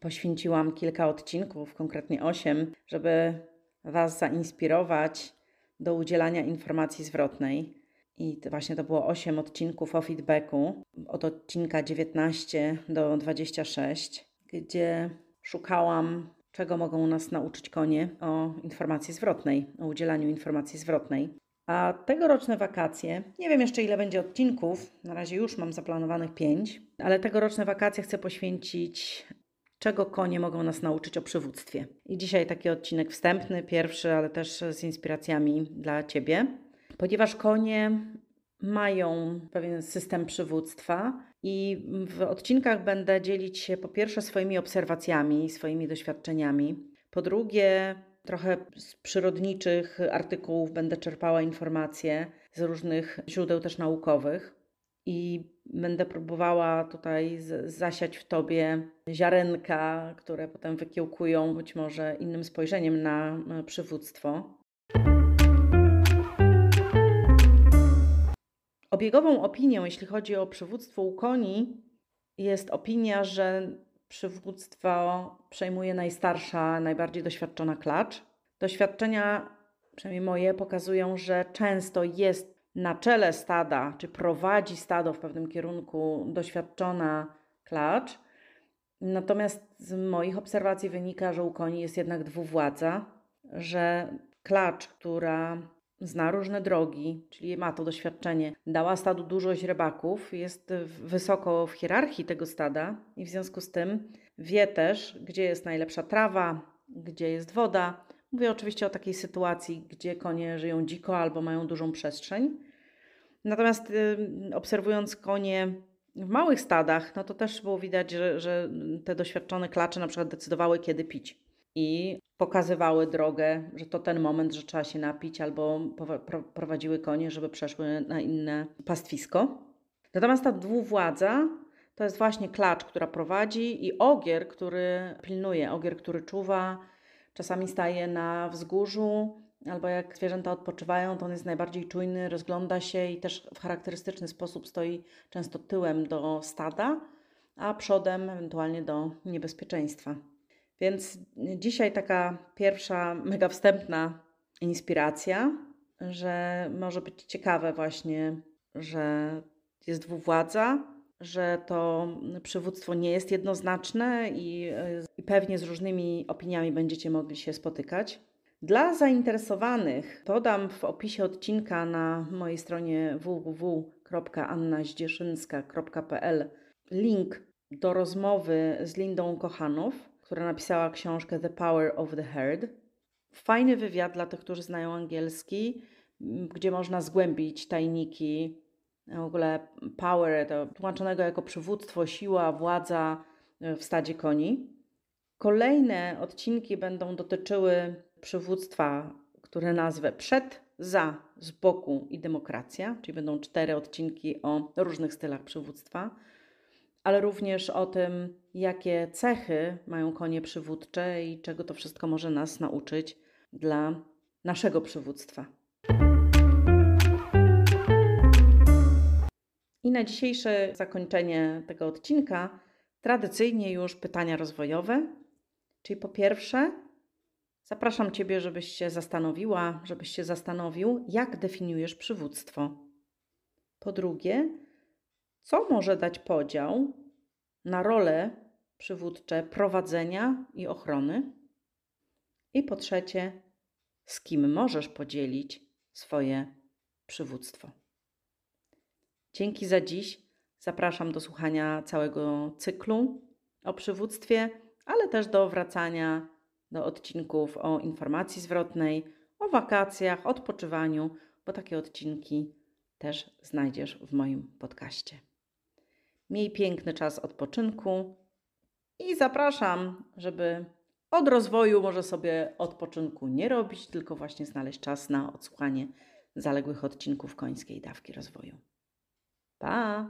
poświęciłam kilka odcinków, konkretnie osiem, żeby Was zainspirować do udzielania informacji zwrotnej. I to właśnie to było 8 odcinków o feedbacku, od odcinka 19 do 26, gdzie szukałam, czego mogą nas nauczyć konie o informacji zwrotnej, o udzielaniu informacji zwrotnej. A tegoroczne wakacje, nie wiem jeszcze ile będzie odcinków, na razie już mam zaplanowanych 5, ale tegoroczne wakacje chcę poświęcić czego konie mogą nas nauczyć o przywództwie. I dzisiaj taki odcinek wstępny, pierwszy, ale też z inspiracjami dla Ciebie, ponieważ konie mają pewien system przywództwa i w odcinkach będę dzielić się po pierwsze swoimi obserwacjami, swoimi doświadczeniami, po drugie trochę z przyrodniczych artykułów będę czerpała informacje z różnych źródeł też naukowych i będę próbowała tutaj zasiać w tobie ziarenka, które potem wykiełkują być może innym spojrzeniem na przywództwo. Obiegową opinią, jeśli chodzi o przywództwo u koni, jest opinia, że przywództwo przejmuje najstarsza, najbardziej doświadczona klacz. Doświadczenia, przynajmniej moje, pokazują, że często jest na czele stada, czy prowadzi stado w pewnym kierunku doświadczona klacz. Natomiast z moich obserwacji wynika, że u koni jest jednak dwuwładza, że klacz, która zna różne drogi, czyli ma to doświadczenie, dała stadu dużo źrebaków, jest wysoko w hierarchii tego stada i w związku z tym wie też, gdzie jest najlepsza trawa, gdzie jest woda, Mówię oczywiście o takiej sytuacji, gdzie konie żyją dziko albo mają dużą przestrzeń. Natomiast y, obserwując konie w małych stadach, no to też było widać, że, że te doświadczone klacze na przykład decydowały, kiedy pić. I pokazywały drogę, że to ten moment, że trzeba się napić, albo prowadziły konie, żeby przeszły na inne pastwisko. Natomiast ta dwuwładza to jest właśnie klacz, która prowadzi, i ogier, który pilnuje, ogier, który czuwa, Czasami staje na wzgórzu, albo jak zwierzęta odpoczywają, to on jest najbardziej czujny, rozgląda się i też w charakterystyczny sposób stoi często tyłem do stada, a przodem ewentualnie do niebezpieczeństwa. Więc dzisiaj taka pierwsza, mega wstępna inspiracja, że może być ciekawe właśnie, że jest dwuwładza, że to przywództwo nie jest jednoznaczne i, i pewnie z różnymi opiniami będziecie mogli się spotykać. Dla zainteresowanych podam w opisie odcinka na mojej stronie www.annazdzieszynska.pl link do rozmowy z Lindą Kochanów, która napisała książkę The Power of the Herd. Fajny wywiad dla tych, którzy znają angielski, gdzie można zgłębić tajniki w ogóle power, to tłumaczonego jako przywództwo, siła, władza e, w stadzie koni. Kolejne odcinki będą dotyczyły przywództwa, które nazwę przed, za, z boku i demokracja, czyli będą cztery odcinki o różnych stylach przywództwa, ale również o tym, jakie cechy mają konie przywódcze i czego to wszystko może nas nauczyć dla naszego przywództwa. I na dzisiejsze zakończenie tego odcinka tradycyjnie już pytania rozwojowe. Czyli po pierwsze, zapraszam Ciebie, żebyś się zastanowiła, żebyś się zastanowił, jak definiujesz przywództwo. Po drugie, co może dać podział na role przywódcze prowadzenia i ochrony? I po trzecie, z kim możesz podzielić swoje przywództwo. Dzięki za dziś. Zapraszam do słuchania całego cyklu o przywództwie, ale też do wracania do odcinków o informacji zwrotnej, o wakacjach, odpoczywaniu, bo takie odcinki też znajdziesz w moim podcaście. Miej piękny czas odpoczynku i zapraszam, żeby od rozwoju może sobie odpoczynku nie robić, tylko właśnie znaleźć czas na odsłuchanie zaległych odcinków końskiej dawki rozwoju. Pa!